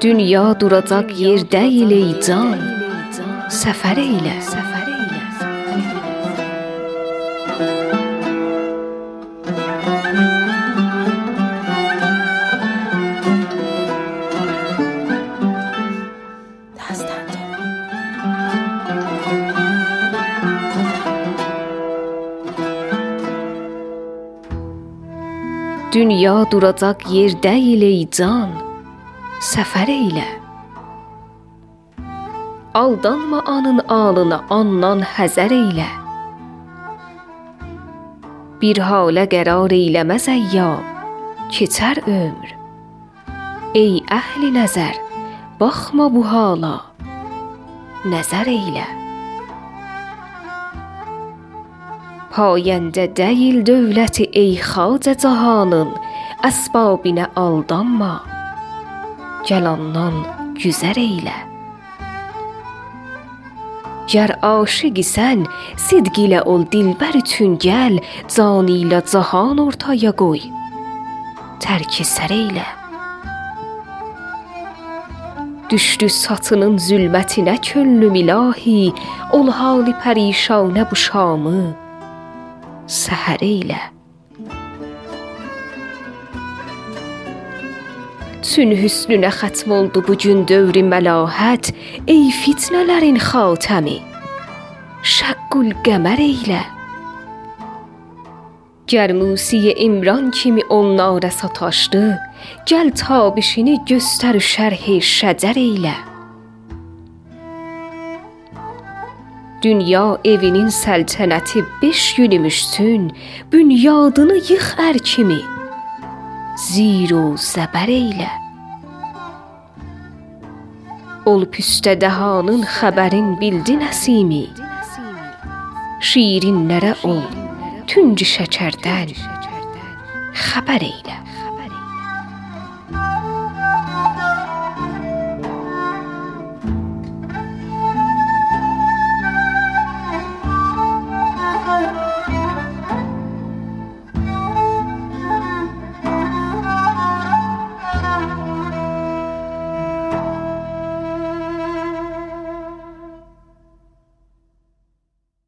Dünya duracaq yer deyil ey can, səfər eylə. Dünya duracaq yer deyil ey can, səfər eylə. Aldanma anın alına, andan həzər eylə. Bir halə qərar eyləməz əyyam, keçər ömr. Ey əhli nəzər, baxma bu hala, nəzər eylə. Payəndə deyil dövləti ey xacə cahanın, əsbabinə aldanma. Gəlandan güzər eylə. Gər aşiqi sən, sidq ilə ol dilbər üçün gəl, can ilə cahan ortaya qoy. Tərk sər eylə. Düşdü satının zülmətinə könlüm ilahi, ol halı pərişanə bu şamı səhər eylə. Çün hüsnünə xətm oldu bu gün dövri məlahət, ey fitnələrin xatəmi. Şəqqül qəmər eylə. Gər Musiyə İmran kimi onlara sataşdı, gəl tabişini göstər şərh şəcər eylə. Dünya evinin səltənəti beş yürümüşsün, bünyadını yıx ər kimi. Zir o zəbər eylə. Ol püstə dəhanın xəbərin bildi nəsimi. Şirinlərə ol, tünc şəkərdən xəbər eylə.